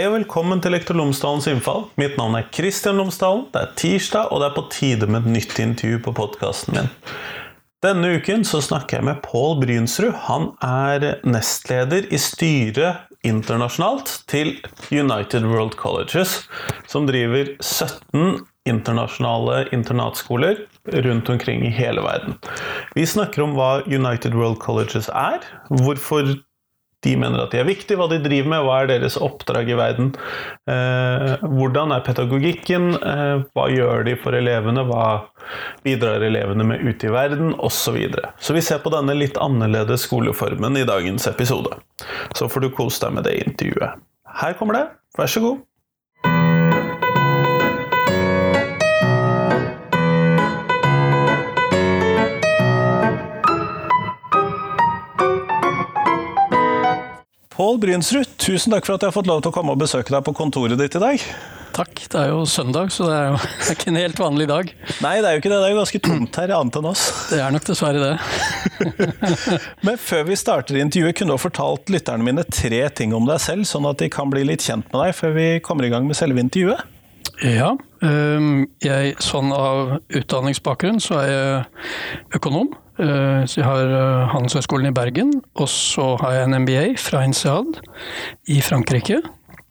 Hei og velkommen til Lektor Lomsdalens innfall. Mitt navn er Kristian Lomsdalen. Det er tirsdag, og det er på tide med et nytt intervju på podkasten min. Denne uken så snakker jeg med Pål Brynsrud. Han er nestleder i styret internasjonalt til United World Colleges, som driver 17 internasjonale internatskoler rundt omkring i hele verden. Vi snakker om hva United World Colleges er, hvorfor de mener at de er viktige, hva de driver med, hva er deres oppdrag i verden. Eh, hvordan er pedagogikken, eh, hva gjør de for elevene, hva bidrar elevene med ute i verden, osv. Så, videre. så vi ser på denne litt annerledes skoleformen i dagens episode. Så får du kose deg med det intervjuet. Her kommer det, vær så god. Pål Brynsrud, tusen takk for at jeg har fått lov til å komme og besøke deg på kontoret ditt i dag. Takk. Det er jo søndag, så det er jo det er ikke en helt vanlig dag. Nei, det er jo ikke det. Det er jo ganske tomt her, annet enn oss. Det er nok dessverre det. Men før vi starter intervjuet, kunne du ha fortalt lytterne mine tre ting om deg selv, sånn at de kan bli litt kjent med deg før vi kommer i gang med selve intervjuet? Ja. Jeg, sånn av utdanningsbakgrunn så er jeg økonom. Eh, så jeg har eh, Handelshøyskolen i Bergen, og så har jeg en MBA fra INSEAD i Frankrike.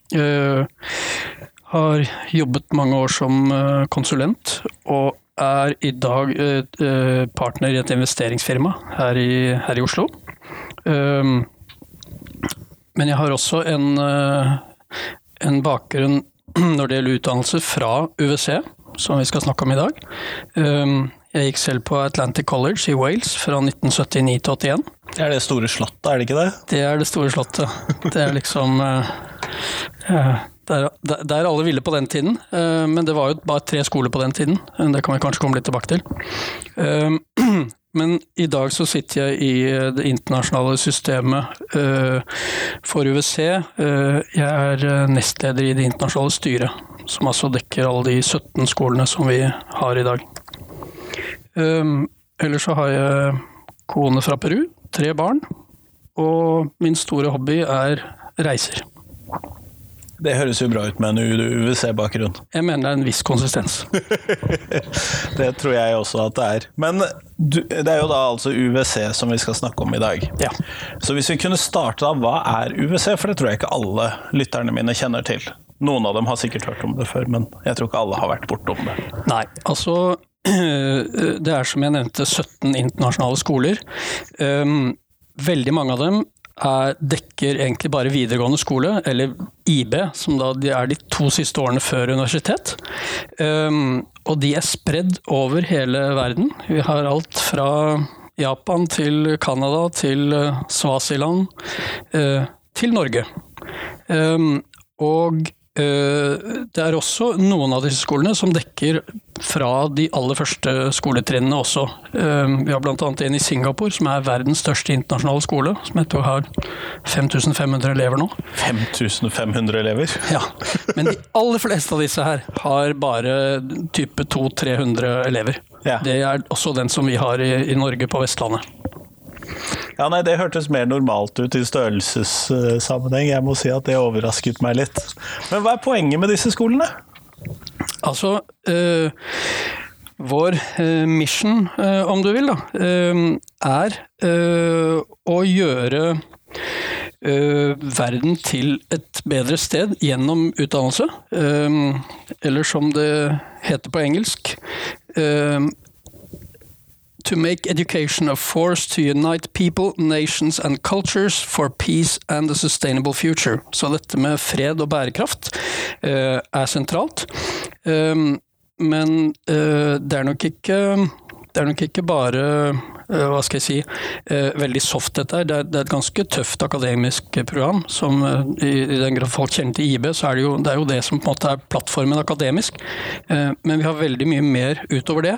Jeg eh, har jobbet mange år som konsulent, og er i dag partner i et investeringsfirma her i, her i Oslo. Men jeg har også en, en bakgrunn når det gjelder utdannelse fra UWC, som vi skal snakke om i dag. Jeg gikk selv på Atlantic College i Wales fra 1979 til 81. Det er det store slottet, er det ikke det? Det er det store slottet. Det er liksom uh, der, der, alle ville på den tiden. Uh, men det var jo bare tre skoler på den tiden. Det kan vi kanskje komme litt tilbake til. Men i dag så sitter jeg i det internasjonale systemet for UWC. Jeg er nestleder i det internasjonale styret, som altså dekker alle de 17 skolene som vi har i dag. Um, ellers så har jeg kone fra Peru, tre barn, og min store hobby er reiser. Det høres jo bra ut med en UWC-bakgrunn. Jeg mener det er en viss konsistens. det tror jeg også at det er. Men du, det er jo da altså UWC som vi skal snakke om i dag. Ja. Så hvis vi kunne starte da, hva er UWC? For det tror jeg ikke alle lytterne mine kjenner til. Noen av dem har sikkert hørt om det før, men jeg tror ikke alle har vært bortom det. Nei, altså det er som jeg nevnte 17 internasjonale skoler. Ehm, veldig mange av dem er, dekker egentlig bare videregående skole, eller IB, som da er de to siste årene før universitet. Ehm, og de er spredd over hele verden. Vi har alt fra Japan til Canada til eh, Svasiland eh, til Norge. Ehm, og det er også noen av disse skolene som dekker fra de aller første skoletrinnene også. Eh, vi har bl.a. en i Singapore som er verdens største internasjonale skole, som jeg tror har 5500 elever nå. 5500 elever? Ja, men de aller fleste av disse her har bare type 200-300 elever. Ja. Det er også den som vi har i, i Norge på Vestlandet. Ja, nei, Det hørtes mer normalt ut i størrelsessammenheng. Jeg må si at det overrasket meg litt. Men hva er poenget med disse skolene? Altså øh, Vår øh, mission, øh, om du vil, da, er å gjøre verden til et bedre sted gjennom utdannelse. eller som det heter på engelsk to make education a force to unite people, nations and cultures for peace and a sustainable future. Så dette med fred og bærekraft uh, er sentralt. Um, men uh, det er ikke det er nok ikke bare uh, hva skal jeg si, veldig soft dette her. Er, det er, et ganske tøft akademisk program. som i, i, den grad folk kjenner til IB, så er det jo det, er jo det som på en måte er plattformen akademisk. men vi har veldig mye mer utover det.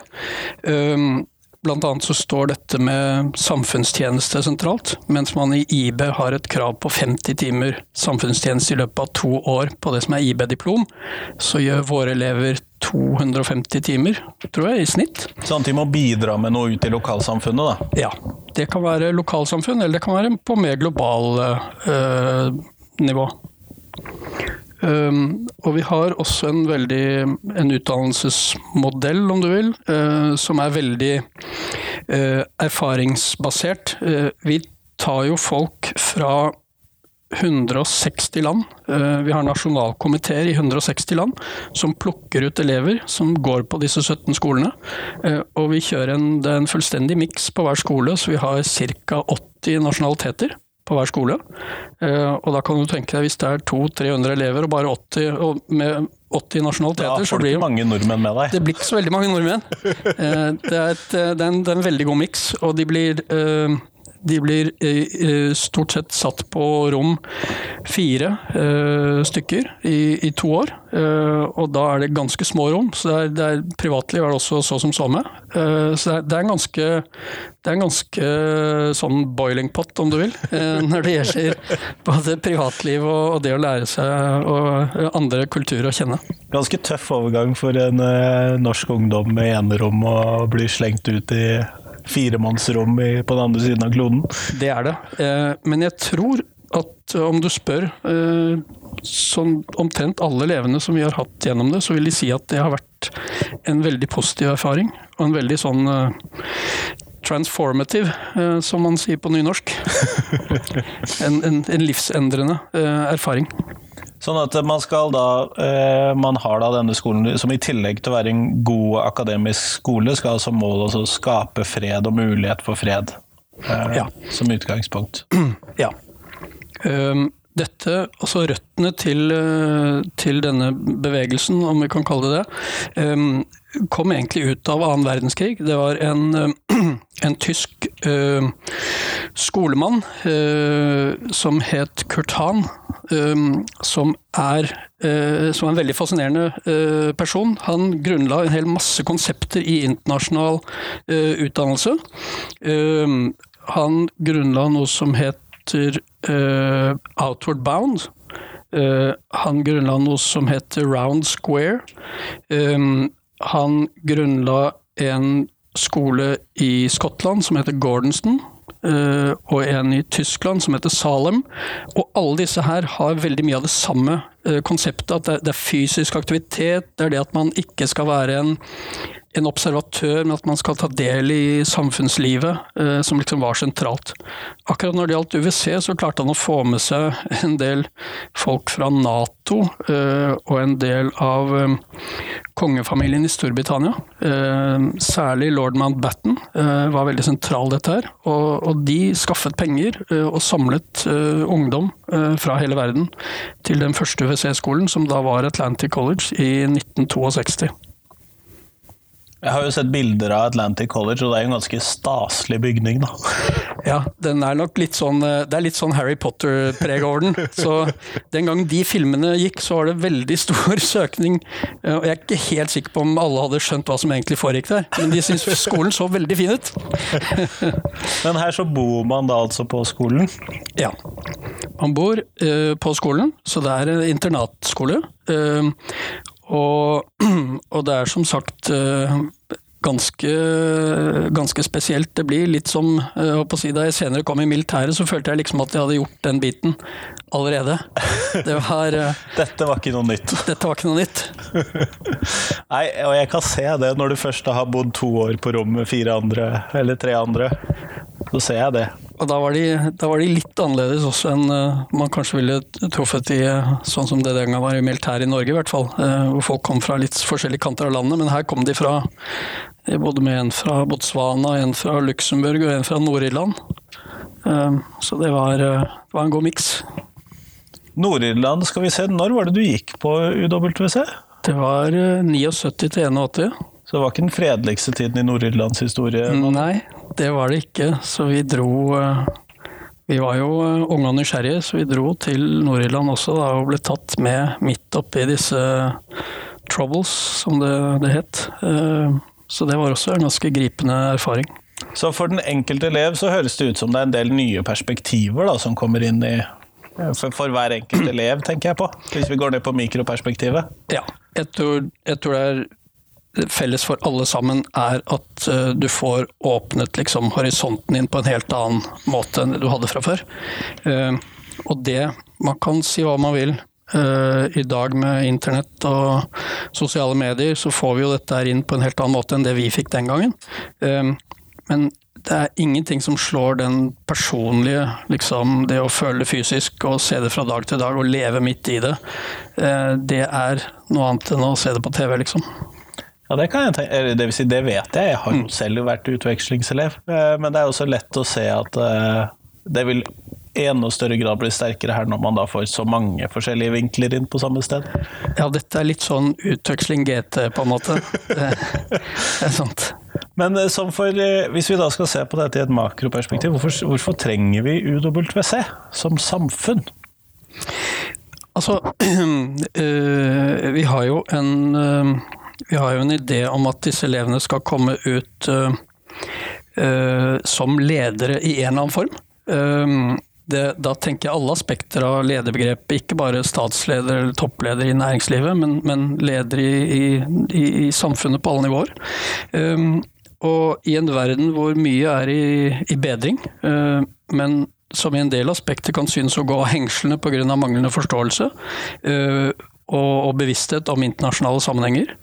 Um, Blant annet så står dette med samfunnstjeneste sentralt, mens man i IB har et krav på 50 timer samfunnstjeneste i løpet av to år på det som er IB-diplom. Så gjør våre elever 250 timer, tror jeg, i snitt. Så de må bidra med noe ut i lokalsamfunnet, da? Ja. Det kan være lokalsamfunn, eller det kan være på mer global øh, nivå. Um, og vi har også en veldig en utdannelsesmodell, om du vil, uh, som er veldig uh, erfaringsbasert. Uh, vi tar jo folk fra 160 land. Vi har nasjonalkomiteer i 160 land som plukker ut elever som går på disse 17 skolene. Og vi kjører en, en fullstendig miks på hver skole, så vi har ca. 80 nasjonaliteter på hver skole. Eh, og da kan du tenke deg hvis det er 200-300 elever og bare 80 og med 80 nasjonaliteter, så blir mange nordmenn med deg. Det blir ikke så veldig mange nordmenn. Eh, det er, et, det er, en, det er en, veldig god miks, og de blir eh, de blir eh, stort sett satt på rom fire eh, stykker i, i, to år. Eh, og da er det ganske små rom, så det er, det er privatliv er det også så som så med. så det er, det er, en ganske, det er en ganske sånn boiling pot, om du vil, når det gjelder både privatliv og, og, det å lære seg og andre kulturer å kjenne. Ganske tøff overgang for en norsk ungdom med enerom å bli slengt ut i firemannsrom på den andre siden av kloden. Det er det. Eh, men jeg tror at eh, om du spør eh, sånn omtrent alle levende som vi har hatt gjennom det, så vil de si at det har vært en veldig positiv erfaring. Og en veldig sånn transformative, som man sier på nynorsk. en, en, en livsendrende erfaring. Sånn at man skal da eh, Man har da denne skolen som i tillegg til å være en god akademisk skole, skal som mål å skape fred og mulighet for fred eh, ja. som utgangspunkt. Ja. Um, dette, altså røttene til, eh, til, denne bevegelsen, om vi kan kalle det det, um, kom egentlig ut av annen verdenskrig. Det var en, en tysk uh, skolemann uh, som het Kurt Hahn, um, som er uh, som er en veldig fascinerende person. Han grunnla en hel masse konsepter i internasjonal utdannelse. Han grunnla noe som heter Outward Bound. Han grunnla noe som heter Round Square. Um, han grunnla en skole i Skottland som heter Gordonston. Uh, og en i Tyskland som heter Salem. Og alle disse her har veldig mye av det samme uh, konseptet. At det, er fysisk aktivitet, det er det at man ikke skal være en en observatør, men at man skal ta del i samfunnslivet, eh, som liksom var sentralt. Akkurat når det gjaldt UWC, så klarte han å få med seg en del folk fra Nato eh, og en del av eh, kongefamilien i Storbritannia. Særlig lord Mountbatten var veldig sentral dette her. Og, de skaffet penger og samlet ungdom fra hele verden til den første UWC-skolen, som da var Atlantic College i 1962. Jeg har jo sett bilder av Atlantic College, og det er jo en ganske staselig bygning, da. Ja, den er nok litt sånn eh, Det er litt sånn Harry Potter-preg over den. Så den gang de filmene gikk, så var det veldig stor søkning. Eh, og jeg er ikke helt sikker på om alle hadde skjønt hva som egentlig foregikk der, men de syntes skolen så veldig fin ut. Men her så bor man da altså på skolen? Ja. Man bor uh, på skolen, så det er en internatskole. Uh, og, og det er som sagt eh, ganske, ganske spesielt. Det blir litt som å si, Da jeg senere kom i militæret, så følte jeg liksom at jeg hadde gjort den biten allerede. Det var, eh, dette var ikke noe nytt. Dette var ikke noe nytt. Nei, og jeg kan se det når du først har bodd to år på rom med fire andre, eller tre andre. Så ser jeg det. Og da var, de, da var de litt annerledes også enn uh, man kanskje ville truffet i sånn som det den gang var i militæret i Norge, i hvert fall. Hvor folk kom fra litt forskjellige kanter av landet. Men her kom de fra både med en fra Botswana, en fra Luxembourg og en fra Nord-Irland. Uh, så det var, det var en god miks. Nord-Irland, skal vi se. Når var det du gikk på UWC? Det var 79 til 81. Så det var ikke den fredeligste tiden i Nord-Irlands historie? Nei, det var det ikke. Så vi dro eh, Vi var jo eh, unge og nysgjerrige, så vi dro til Nord-Irland også da, og ble tatt med midt oppi disse troubles, som det, det het. Eh, så det var også en ganske gripende erfaring. Så for den enkelte elev så høres det ut som det er en del nye perspektiver da, som kommer inn i for, for, hver enkelt elev, tenker jeg på. Hvis vi går ned på mikroperspektivet. Ja, jeg tror, jeg tror det er felles for alle sammen er at uh, du får åpnet liksom, horisonten din på en helt annen måte enn du hadde fra før. Uh, og det Man kan si hva man vil, I dag med internett og sosiale medier, så får vi jo dette her inn på en helt annen måte enn det vi fikk den gangen. Men det er ingenting som slår den personlige, liksom det å føle det fysisk og se det fra dag til dag og leve midt i det. Det er noe annet enn å se det på TV, liksom. Ja, det kan jeg tenke, det, vil si, det vet jeg, jeg har jo mm. selv vært utvekslingselev. Eh, men det er også lett å se at eh, det vil i enda større grad bli sterkere her når man da får så mange forskjellige vinkler inn på samme sted. Ja, dette er litt sånn utveksling GT, på en måte. Det er sant. Men eh, for, hvis vi da skal se på dette i et makroperspektiv, hvorfor, hvorfor trenger vi UWC som samfunn? Altså, vi har jo en vi har jo en idé om at disse elevene skal komme ut øh, som ledere i en eller annen form. Uh, det, da tenker jeg alle aspekter av lederbegrepet, ikke bare statsleder eller toppleder i næringslivet, men, men leder i, i, i, samfunnet på alle nivåer. og i en verden hvor mye er i, i bedring, men som i en del aspekter kan synes å gå av hengslene pga. manglende forståelse, og, bevissthet om internasjonale sammenhenger,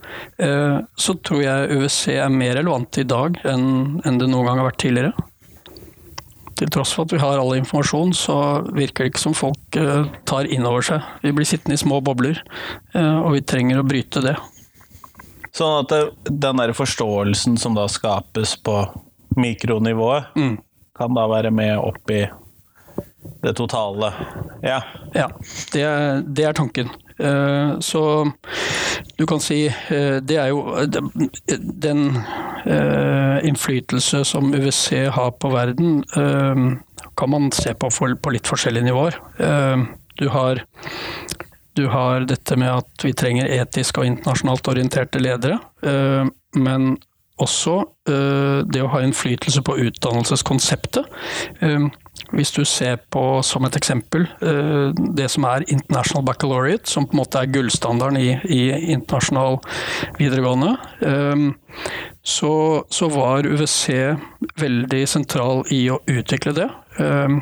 eh, så tror jeg UWC er mer relevant i dag enn, det noen gang har vært tidligere. Til tross for at vi har all informasjon, så virker det ikke som folk eh, tar inn over seg. Vi blir sittende i små bobler, eh, og vi trenger å bryte det. Sånn at det, den der forståelsen som da skapes på mikronivået, mm. kan da være med opp i det totale? Ja. ja det, det er tanken. Eh, så du kan si eh, det er jo den eh, innflytelse som UWC har på verden, kan man se på på litt forskjellige nivåer. Du har, du har dette med at vi trenger etisk og internasjonalt orienterte ledere, men også det å ha innflytelse på utdannelseskonseptet. Hvis du ser på, som et eksempel, eh, det som er International Baccalaureate, som på en måte er gullstandarden i, i internasjonal videregående, eh, så, så, var UWC veldig sentral i å utvikle det. Eh,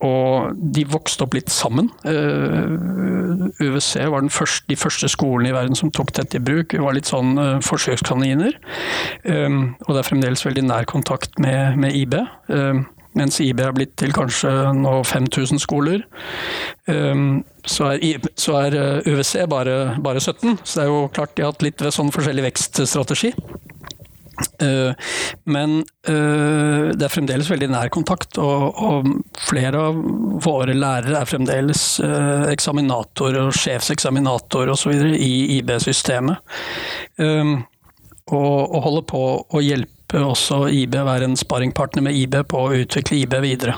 og de vokste opp litt sammen. UWC var første, de første skolene i verden som tok dette i bruk. Vi var litt sånn forsøkskaniner. Og det er fremdeles veldig nær kontakt med, med IB mens IB er blitt til kanskje nå 5000 skoler. Ehm, så er, så er UWC eh, bare, bare, 17, så det er jo klart de har hatt litt sånn forskjellig vekststrategi. Eh, men eh, det er fremdeles veldig nær kontakt, og, flere av våre lærere er fremdeles eksaminatorer og sjefseksaminatorer osv. i IB-systemet. Ehm, og, og holder på å hjelpe også IB være en sparringpartner med IB på å utvikle IB videre.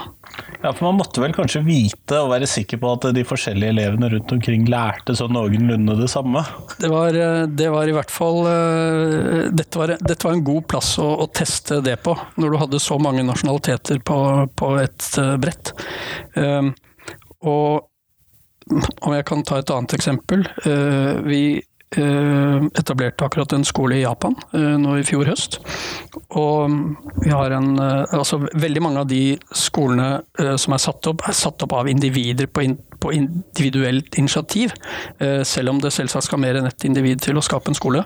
Ja, for Man måtte vel kanskje vite og være sikker på at de forskjellige elevene rundt omkring lærte sånn noenlunde det samme? Det var, eh, det var, i hvert fall eh, dette var, dette var en god plass å, å, teste det på, når du hadde så mange nasjonaliteter på, på et eh, brett. Og om jeg kan ta et annet eksempel. Vi etablerte akkurat en skole i Japan eh, nå i fjor høst. Og vi har en eh, Altså veldig mange av de skolene som er satt opp, er satt opp av individer på, in, på individuelt initiativ. Selv om det selvsagt skal mer enn ett individ til å skape en skole.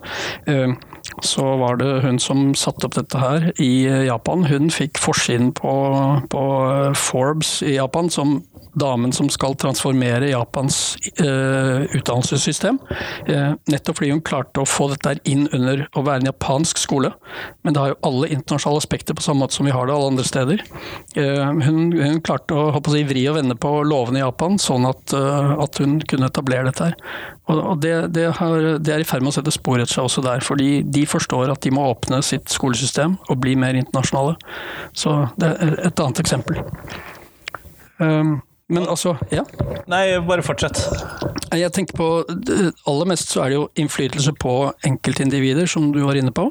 Så var det hun som satte opp dette her i Japan. Hun fikk forsiden på, på Forbes i Japan som damen som skal transformere Japans uh, utdannelsessystem. Uh, nettopp fordi hun klarte å få dette inn under å være en japansk skole. Men det har jo alle internasjonale aspekter på samme måte som vi har det alle andre steder. Uh, hun, hun, klarte å, å si, vri og vende på lovene i Japan, sånn at, at hun kunne etablere dette her. Og, og det, det, har, det, er i ferd med å sette spor etter seg også der, fordi de forstår at de må åpne sitt skolesystem og bli mer internasjonale. Så det er et annet eksempel. Um, men altså, ja. Nei, bare fortsett. Jeg tenker på Aller mest så er det jo innflytelse på enkeltindivider, som du var inne på.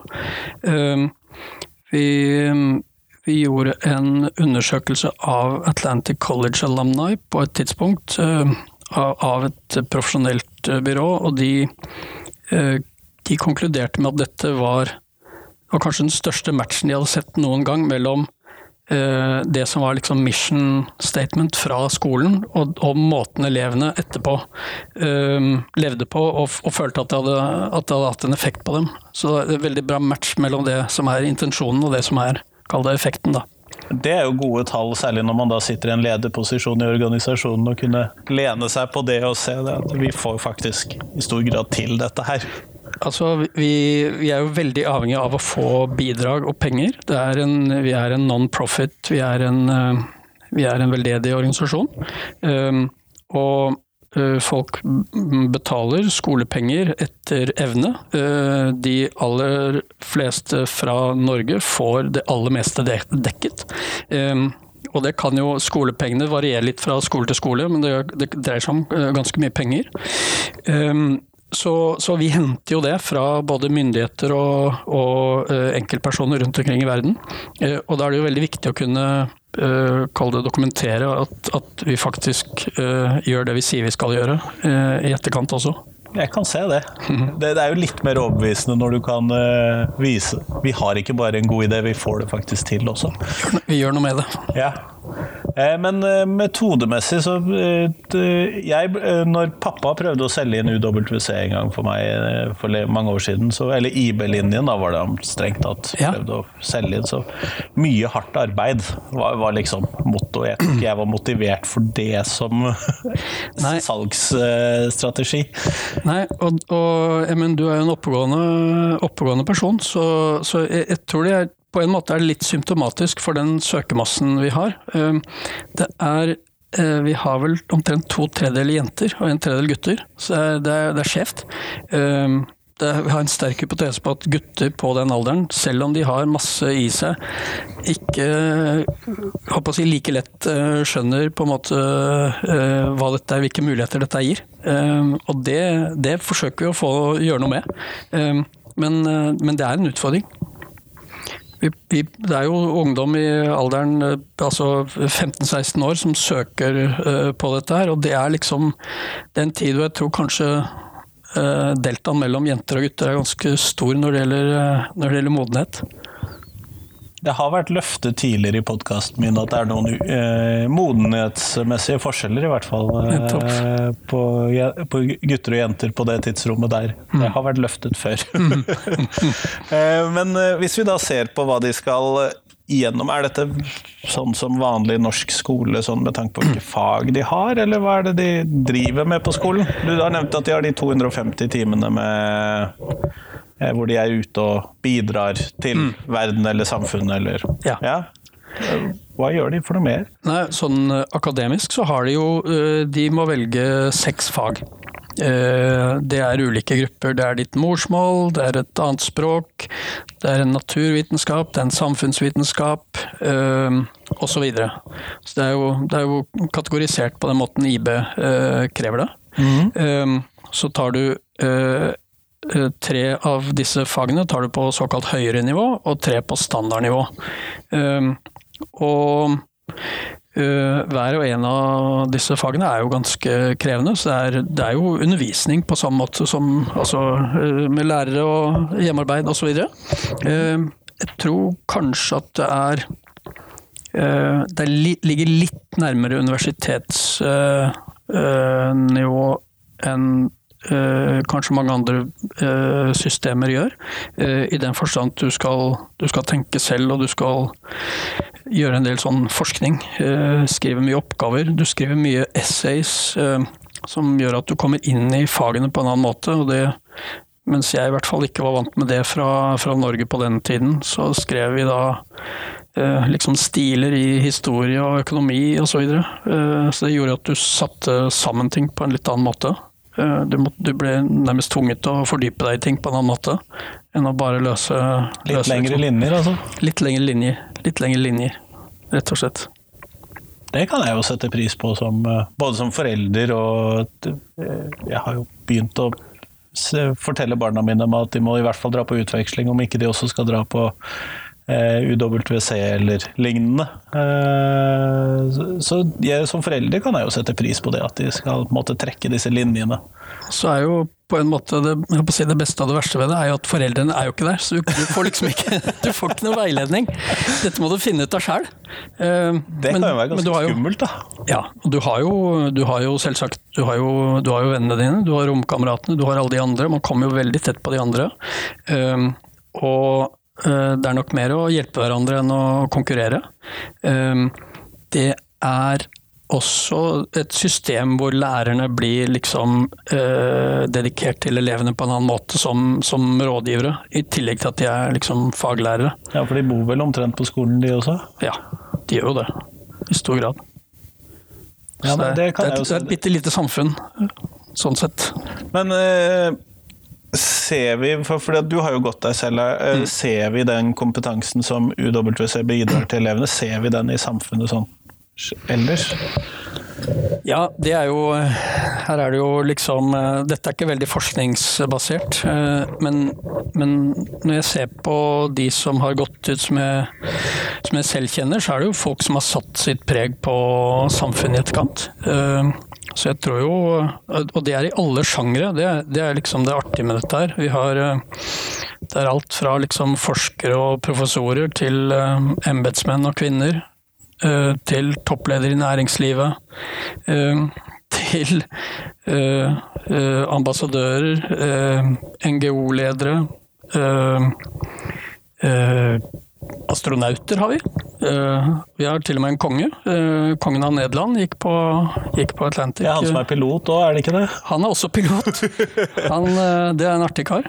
Ehm, vi, vi gjorde en undersøkelse av Atlantic College Alumni på et tidspunkt. Ehm, av et profesjonelt eh, byrå, og de, eh, de konkluderte med at dette var, var kanskje den største matchen de hadde sett noen gang mellom eh, det som var liksom mission statement fra skolen, og, og måten elevene etterpå eh, levde på og, og følte at det, hadde, at det hadde hatt en effekt på dem. Så det er en veldig bra match mellom det som er intensjonen og det som er, kall det effekten, da. Det er jo gode tall, særlig når man da sitter i en lederposisjon i organisasjonen og kunne lene seg på det og se det. at Vi får faktisk i stor grad til dette her. Altså, vi, vi, er jo veldig avhengig av å få bidrag og penger. Er en, vi er en non-profit, vi, eh, vi, er en veldedig organisasjon. Um, og folk betaler skolepenger etter evne. Eh, de aller fleste fra Norge får det aller meste dekket. Eh, og det kan jo Skolepengene variere litt fra skole til skole, men det dreier seg om ganske mye penger. Så, så, vi henter jo det fra både myndigheter og, og enkeltpersoner rundt omkring i verden. Og da er det jo veldig viktig å kunne uh, kall det dokumentere at, at vi faktisk uh, gjør det vi sier vi skal gjøre, uh, i etterkant også. Jeg kan se det. det. det. er jo litt mer overbevisende når du kan vise Vi har ikke bare en god idé, vi får det faktisk til også. Vi gjør noe med det. Ja. Eh, men eh, metodemessig så eh, jeg, Når pappa prøvde å selge inn UWC en gang for meg for mange år siden, så, eller IB-linjen, da var det han strengt tatt prøvde å selge inn, så mye hardt arbeid var, var liksom mottoet. Jeg tror ikke jeg var motivert for det som salgsstrategi. Nei, og, og men du er jo en oppegående, oppegående person, så, så jeg, jeg tror det er på en måte er det litt symptomatisk for den søkemassen vi har. Ehm, det er eh, vi har vel omtrent to tredjedeler jenter og en tredjedel gutter, så det er, er skjevt. Ehm, vi har en sterk hypotese på at gutter på den alderen, selv om de har masse i seg, ikke håper å si, like lett eh, skjønner på en måte eh, hva dette er, hvilke muligheter dette gir. Ehm, og det, det forsøker vi å få gjøre noe med. Men, men det er en utfordring. Vi, vi, det er jo ungdom i alderen eh, altså 15-16 år som søker uh, på dette her, og det er liksom den tid hvor jeg tror kanskje uh, deltaen mellom jenter og gutter er ganske stor når det gjelder, når det gjelder modenhet. Det har vært løftet tidligere i podkasten min at det er noen eh, modenhetsmessige forskjeller, i hvert fall, eh, på, på, gutter og jenter på det tidsrommet der. Mm. Det har vært løftet før. Mm. eh, men eh, hvis vi da ser på hva de skal igjennom, er dette sånn som vanlig norsk skole, sånn med tanke på hvilke fag de har, eller hva er det de driver med på skolen? Du har nevnt at de har de 250 timene med hvor de er ute og bidrar til mm. verden eller samfunnet eller ja. ja. Hva gjør de for noe mer? Nei, sånn eh, akademisk så har de jo eh, De må velge seks fag. Det er ulike grupper. Det er ditt morsmål, det er et annet språk, det er en naturvitenskap, det er en samfunnsvitenskap osv. Så, videre. så det er, jo, det er, jo, kategorisert på den måten IB krever det. Mm. Så tar du Eh, tre av disse fagene tar du på såkalt høyere nivå, og tre på standardnivå. Ehm, og eh, hver og en av disse fagene er jo ganske krevende, så det er, det er jo undervisning på samme måte som altså, eh, med lærere og hjemmearbeid osv. Ehm, jeg tror kanskje at det er Det ligger litt nærmere universitetsnivå enn eh, kanskje mange andre eh, systemer gjør. Eh, I den forstand at du skal, du skal, tenke selv, og du skal gjøre en del sånn forskning. Eh, skrive mye oppgaver. Du skriver mye essays eh, som gjør at du kommer inn i fagene på en annen måte. og det mens jeg i hvert fall ikke var vant med det fra, fra Norge på den tiden, så skrev vi da eh, liksom stiler i historie og økonomi osv. Så, videre. eh, så det gjorde at du satte sammen ting på en litt annen måte. Eh, du, må, du, ble nærmest tvunget til å fordype deg i ting på en annen måte enn å bare løse Litt løse, lengre liksom. linjer, altså? Litt lengre linjer. Litt lengre linjer, rett og slett. Det kan jeg jo sette pris på, som, eh, både som forelder og eh, Jeg har jo begynt å fortelle barna mine om at de må i hvert fall dra på utveksling, om ikke de også skal dra på UWC eller lignende. Eh, så, jeg som forelder kan jeg jo sette pris på det, at de skal på en måte trekke disse linjene. Så er jo på en måte det, si det beste av det verste ved det, er jo at foreldrene er jo ikke der. Så du, får liksom ikke Du får ikke noe veiledning. Dette må du finne ut av sjøl. Det kan jo være ganske skummelt, da. Ja, og du har jo, du har jo selvsagt du har jo, du har jo vennene dine, du har romkameratene, du har alle de andre. Man kommer jo veldig tett på de andre. Og det er nok mer å hjelpe hverandre enn å konkurrere. Um, det er også et system hvor lærerne blir liksom eh, dedikert til elevene på en annen måte som, som, rådgivere, i tillegg til at de er liksom faglærere. Ja, for de bor vel omtrent på skolen de også? Ja, de gjør jo det. I stor grad. Ja, det, det, det, er, det, er et bitte lite samfunn, sånn sett. Men eh, ser vi, for, for, du har jo gått deg selv, eh, mm. ser vi den kompetansen som UWC bidrar til elevene, ser vi den i samfunnet sånn ellers? Ja, det er jo Her er det jo liksom Dette er ikke veldig forskningsbasert. Men, men når jeg ser på de som har gått ut som jeg, som jeg selv kjenner, så er det jo folk som har satt sitt preg på samfunnet i etterkant. Så jeg tror jo Og det er i alle sjangre. Det, det, er liksom det artige med dette her. Vi har Det er alt fra liksom forskere og professorer til embetsmenn og -kvinner Eh, til toppleder i næringslivet, eh, til eh, ambassadører, NGO-ledere. Astronauter har vi. Vi har til og med en konge. Kongen av Nederland gikk på, gikk på Atlantic. Er han som er pilot òg, er det ikke det? Han er også pilot. Han, det er en artig kar.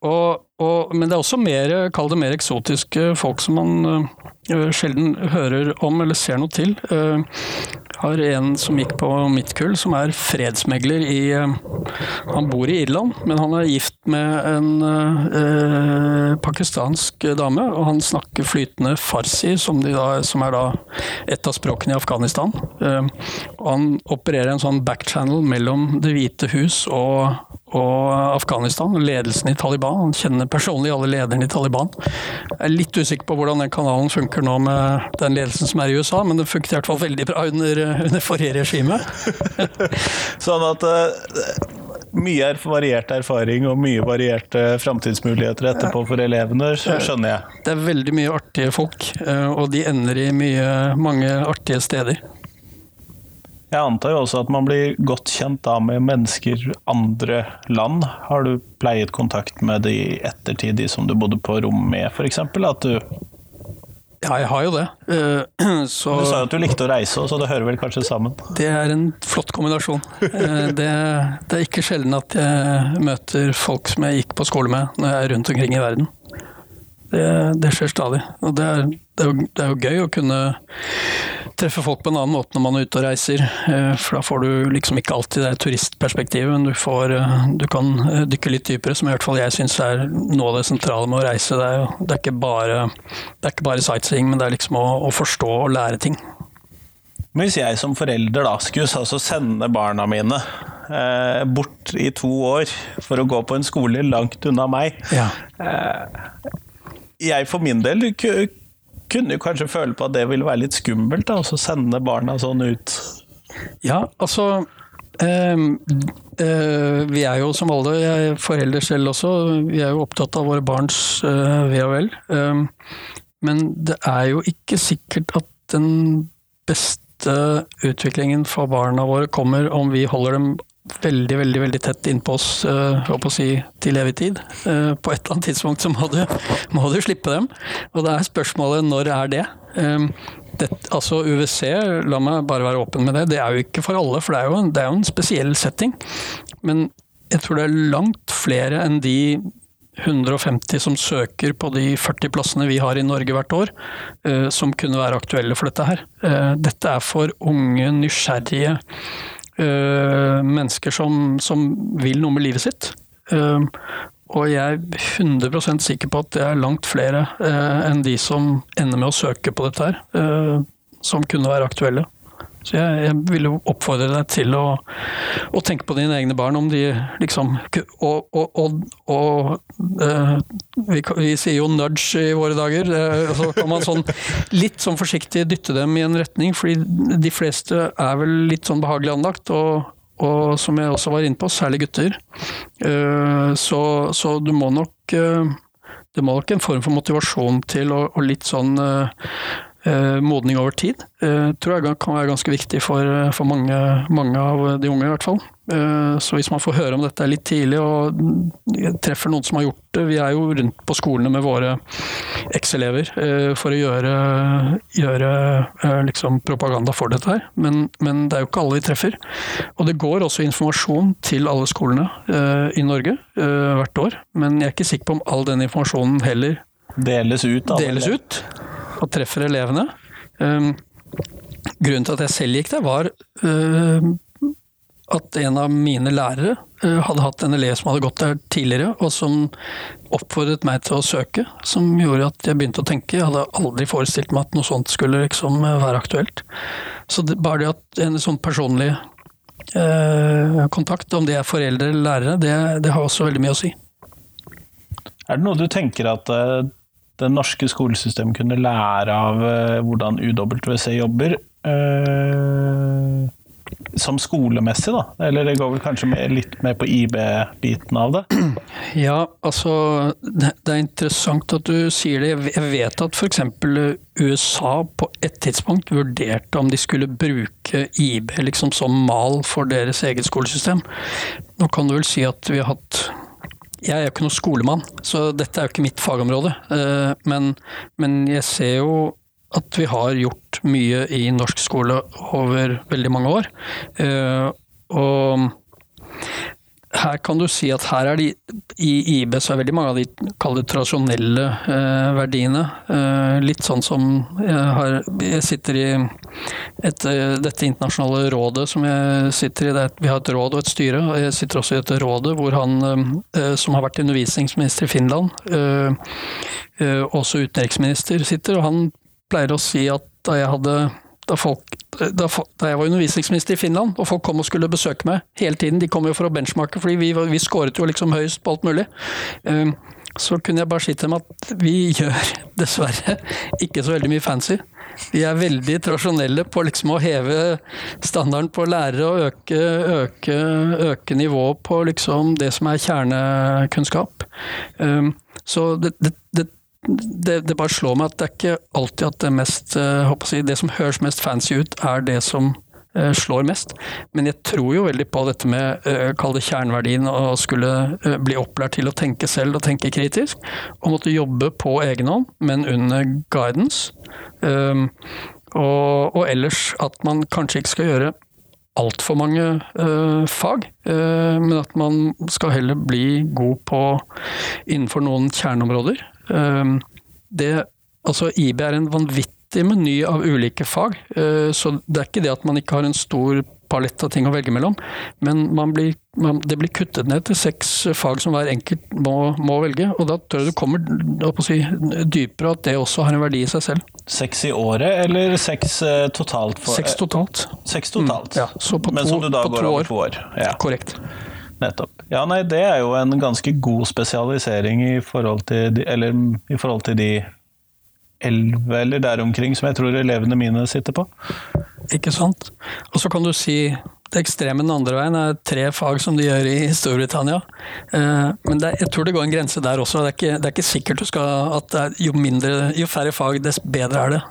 Og, og, men det er også mer, kall det mer eksotiske folk som man Eh, sjelden hører om eller ser noe til. Eh, har en som gikk på mitt kull, som er fredsmegler i eh, Han bor i Irland, men han er gift med en eh, pakistansk dame, og han snakker flytende farsi, som, da, som er da et av språkene i Afghanistan. Eh, han opererer en sånn backchannel mellom Det hvite hus og og Afghanistan, ledelsen i Taliban. Han kjenner personlig alle lederne i Taliban. Jeg er litt usikker på hvordan den kanalen funker nå med den ledelsen som er i USA, men det funket i hvert fall veldig bra under, under forrige regime. sånn at uh, mye er variert erfaring og mye varierte framtidsmuligheter etterpå for elevene, skjønner jeg. Det er veldig mye artige folk, eh, og de ender i mye, mange artige steder. Jeg antar jo også at man blir godt kjent da med mennesker andre land. Har du pleiet kontakt med de i ettertid, de som du bodde på rom med f.eks.? At du ja, jeg har jo det. Eh, så, du sa jo at du likte å reise, så det hører vel kanskje sammen? Det er en flott kombinasjon. Eh, det, det er ikke sjelden at jeg møter folk som jeg gikk på skole med når jeg er rundt omkring i verden. Det, det skjer stadig. Og det er, det er, jo, det er jo gøy å kunne treffe folk på en annen måte når man er ute og reiser. Eh, for da får du liksom ikke alltid det turistperspektivet, men du, får, eh, du kan eh, dykke litt dypere, som i hvert fall jeg syns er noe av det sentrale med å reise. Det er, det er, ikke, bare, det er ikke bare sightseeing, men det er liksom å, å, forstå og lære ting. Men hvis jeg som forelder da skulle altså sende barna mine eh, bort i to år for å gå på en skole langt unna meg ja. eh, Jeg for min del kunne jo kanskje føle på at det ville være litt skummelt, da, å sende barna sånn ut? Ja, altså øh, øh, Vi er jo som alle, jeg foreldre selv også, vi er jo opptatt av våre barns øh, ve og vel. Um, men det er jo ikke sikkert at den beste utviklingen for barna våre kommer om vi holder dem veldig veldig, veldig tett innpå oss uh, å si, til evig tid. Uh, på et eller annet tidspunkt så må du, må du, slippe dem. Og da er spørsmålet når er det? Um, det, altså UVC, la meg bare være åpen med det, det er jo ikke for alle, for det er jo en, det er jo en spesiell setting. Men jeg tror det er langt flere enn de 150 som søker på de 40 plassene vi har i Norge hvert år, uh, som kunne være aktuelle for dette her. Dette er for unge, nysgjerrige mennesker som, som, vil noe med livet sitt. Uh, og jeg er 100 sikker på at det er langt flere uh, enn de som ender med å søke på dette her, som kunne være aktuelle. Så jeg, jeg vil oppfordre deg til å, å, tenke på dine egne barn, om de liksom Og, og, og, og vi, vi, sier jo nudge i våre dager. Så kan man sånn, litt sånn forsiktig dytte dem i en retning, fordi de fleste er vel litt sånn behagelig anlagt. Og, og som jeg også var inne på, særlig gutter. Så, så du må nok det må nok en form for motivasjon til, og, og litt sånn eh, modning over tid, eh, tror jeg kan være ganske viktig for, for mange, mange, av de unge, i hvert fall. Eh, så hvis man får høre om dette litt tidlig og treffer noen som har gjort det Vi er jo rundt på skolene med våre eks-elever eh, for å gjøre, gjøre eh, liksom propaganda for dette her, men, men, det er jo ikke alle vi treffer. Og det går også informasjon til alle skolene i Norge hvert år, men jeg er ikke sikker på om all den informasjonen heller Deles ut, da? Deles ut og treffer elevene. Um, grunnen til at jeg selv gikk der, var uh, at en av mine lærere uh, hadde hatt en elev som hadde gått der tidligere, og som oppfordret meg til å søke. Som gjorde at jeg begynte å tenke. Jeg hadde aldri forestilt meg at noe sånt skulle liksom være aktuelt. Så det, bare det at en sånn personlig uh, kontakt, om det er foreldre eller lærere, det, det har også veldig mye å si. Er det noe du tenker at det norske skolesystemet kunne lære av uh, hvordan UWC jobber. Uh, som skolemessig, da? Eller det går vel kanskje litt mer på IB-biten av det? Ja, altså det, er interessant at du sier det. Jeg vet at f.eks. USA på et tidspunkt vurderte om de skulle bruke IB liksom som mal for deres eget skolesystem. Nå kan du vel si at vi har hatt jeg er jo ikke noen skolemann, så dette er jo ikke mitt fagområde. Eh, men, men, jeg ser jo at vi har gjort mye i norsk skole over veldig mange år. Eh, og her kan du si at her er de I IB så er veldig mange av de kall tradisjonelle eh, verdiene. Eh, litt sånn som jeg, har, jeg sitter i et, eh, dette internasjonale rådet som jeg sitter i. vi har et råd og et styre. og Jeg sitter også i dette rådet hvor han eh, som har vært undervisningsminister i Finland, eh, eh, også utenriksminister, sitter. Og han pleier å si at da jeg hadde da, folk, da, da, jeg var undervisningsminister i Finland, og folk kom og skulle besøke meg hele tiden. De kom jo for å benchmarke, fordi vi, vi skåret jo liksom høyest på alt mulig. Um, så kunne jeg bare si til dem at vi gjør dessverre ikke så veldig mye fancy. Vi er veldig tradisjonelle på liksom å heve standarden på lærere og øke, øke, øke nivået på liksom det som er kjernekunnskap. Um, så det, det, det det, det, bare slår meg at det er ikke alltid at det mest uh, si, Det som høres mest fancy ut, er det som uh, slår mest. Men jeg tror jo veldig på dette med uh, kall det kjerneverdien, å skulle bli opplært til å tenke selv og tenke kritisk. Og måtte jobbe på egen hånd, men under guidance. Um, og, og, ellers at man kanskje ikke skal gjøre altfor mange uh, fag, uh, men at man skal heller bli god på innenfor noen kjerneområder. Uh, det, altså IB er en vanvittig meny av ulike fag, så det er ikke det at man ikke har en stor palett av ting å velge mellom, men blir, man, det blir kuttet ned til seks fag som hver enkelt må, må velge. Og da tror jeg du kommer si, dypere, at det også har en verdi i seg selv. Seks i året, eller seks uh, totalt? For, seks totalt. Seks totalt. Mm, ja, så på Men som du da går over to år. Ja. Korrekt. Nettopp. Ja, nei, det er jo en ganske god spesialisering i forhold til de, eller, i forhold til de elleve eller der omkring som jeg tror elevene mine sitter på. Ikke sant. Og så kan du si det ekstreme den andre veien er tre fag som de gjør i Storbritannia. Eh, men er, jeg tror det går en grense der også. Det er ikke, det er ikke sikkert du skal at jo, mindre, jo færre fag, dess bedre er det.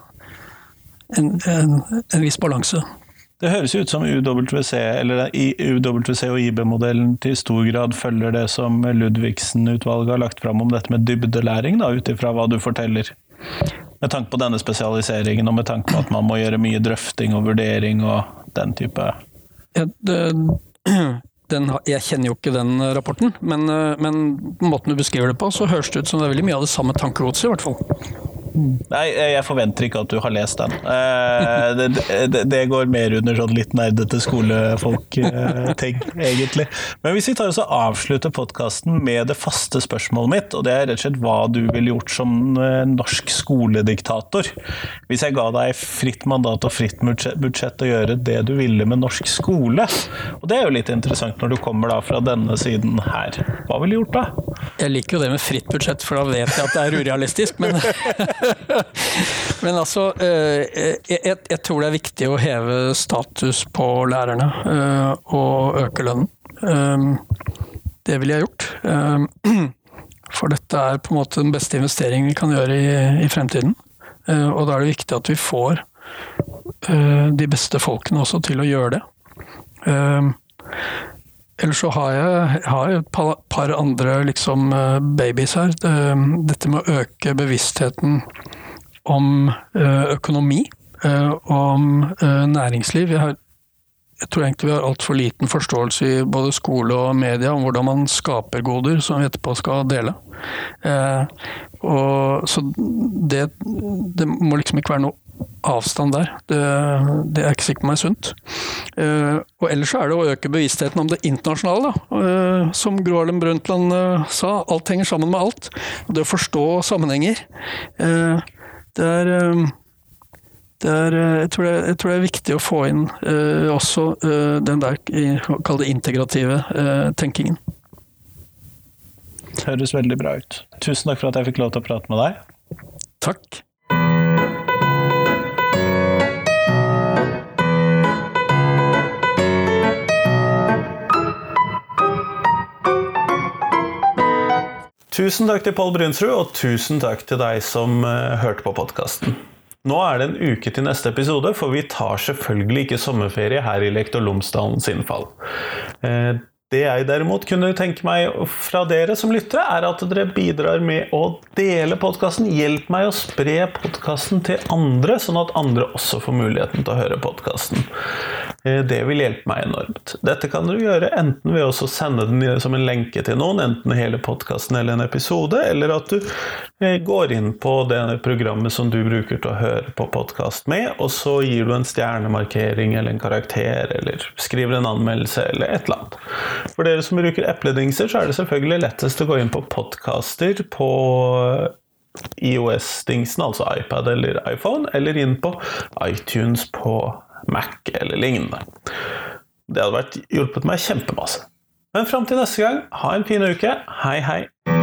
En, en, en viss balanse. Det høres ut som UWC, eller UWC og IB-modellen til stor grad følger det som Ludvigsen-utvalget har lagt fram om dette med dybdelæring, ut ifra hva du forteller. Med tanke på denne spesialiseringen, og med tanke på at man må gjøre mye drøfting og vurdering og den type ja, det, den, Jeg kjenner jo ikke den rapporten, men, men måten du beskriver det på, så høres det ut som det er veldig mye av det samme tankegodset, i hvert fall. Nei, jeg forventer ikke at du har lest den. Eh, det, det, det går mer under sånn litt nerdete skolefolk-ting, egentlig. Men hvis vi tar oss og avslutter podkasten med det faste spørsmålet mitt, og det er rett og slett hva du ville gjort som eh, norsk skolediktator Hvis jeg ga deg fritt mandat og fritt budsjett å gjøre det du ville med norsk skole, og det er jo litt interessant når du kommer da fra denne siden her, hva ville du gjort da? Jeg liker jo det med fritt budsjett, for da vet jeg at det er urealistisk, men Men altså, eh, jeg, tror det er viktig å heve status på lærerne eh, og øke lønnen. Eh, det ville jeg gjort. For dette er på en måte den beste investeringen vi kan gjøre i, i fremtiden. Og da er det viktig at vi får de beste folkene også til å gjøre det. Ellers så har jeg, har jeg et par, andre liksom, babies her. Dette med å øke bevisstheten om eh, økonomi, eh, om eh, næringsliv. Jeg, har, jeg tror egentlig vi har altfor liten forståelse i både skole og media om hvordan man skaper goder som vi etterpå skal dele. Og, så det, det må liksom ikke være noe avstand der. Det, det, er ikke sikkert meg sunt. Uh, og ellers er det å øke bevisstheten om det internasjonale. Uh, som Gro Harlem Brundtland uh, sa, alt henger sammen med alt. Det å forstå sammenhenger. Det er, det er jeg, tror det, jeg, tror det, er viktig å få inn også den der, kall det integrative tenkingen. Det høres veldig bra ut. Tusen takk for at jeg fikk lov til å prate med deg. Takk. Tusen takk til Pål Brunsrud, og tusen takk til deg som uh, hørte på podkasten. Nå er det en uke til neste episode, for vi tar selvfølgelig ikke sommerferie her i Lektor Lomsdalens innfall. Uh, det jeg derimot kunne tenke meg fra dere som lyttere, er at dere bidrar med å dele podkasten. Hjelp meg å spre podkasten til andre, sånn at andre også får muligheten til å høre podkasten. Eh, det vil hjelpe meg enormt. Dette kan du gjøre enten ved å sende den som en lenke til noen, enten hele podkasten eller en episode, eller at du eh, går inn på det programmet som du bruker til å høre på podkast med, og så gir du en stjernemarkering eller en karakter, eller skriver en anmeldelse, eller et eller annet. For dere som bruker epledingser, så er det selvfølgelig lettest å gå inn på podkaster på IOS-dingsen, altså iPad eller iPhone, eller inn på iTunes på Mac eller lignende. Det hadde vært hjulpet meg kjempemasse. Men fram til neste gang, ha en fin uke. Hei, hei.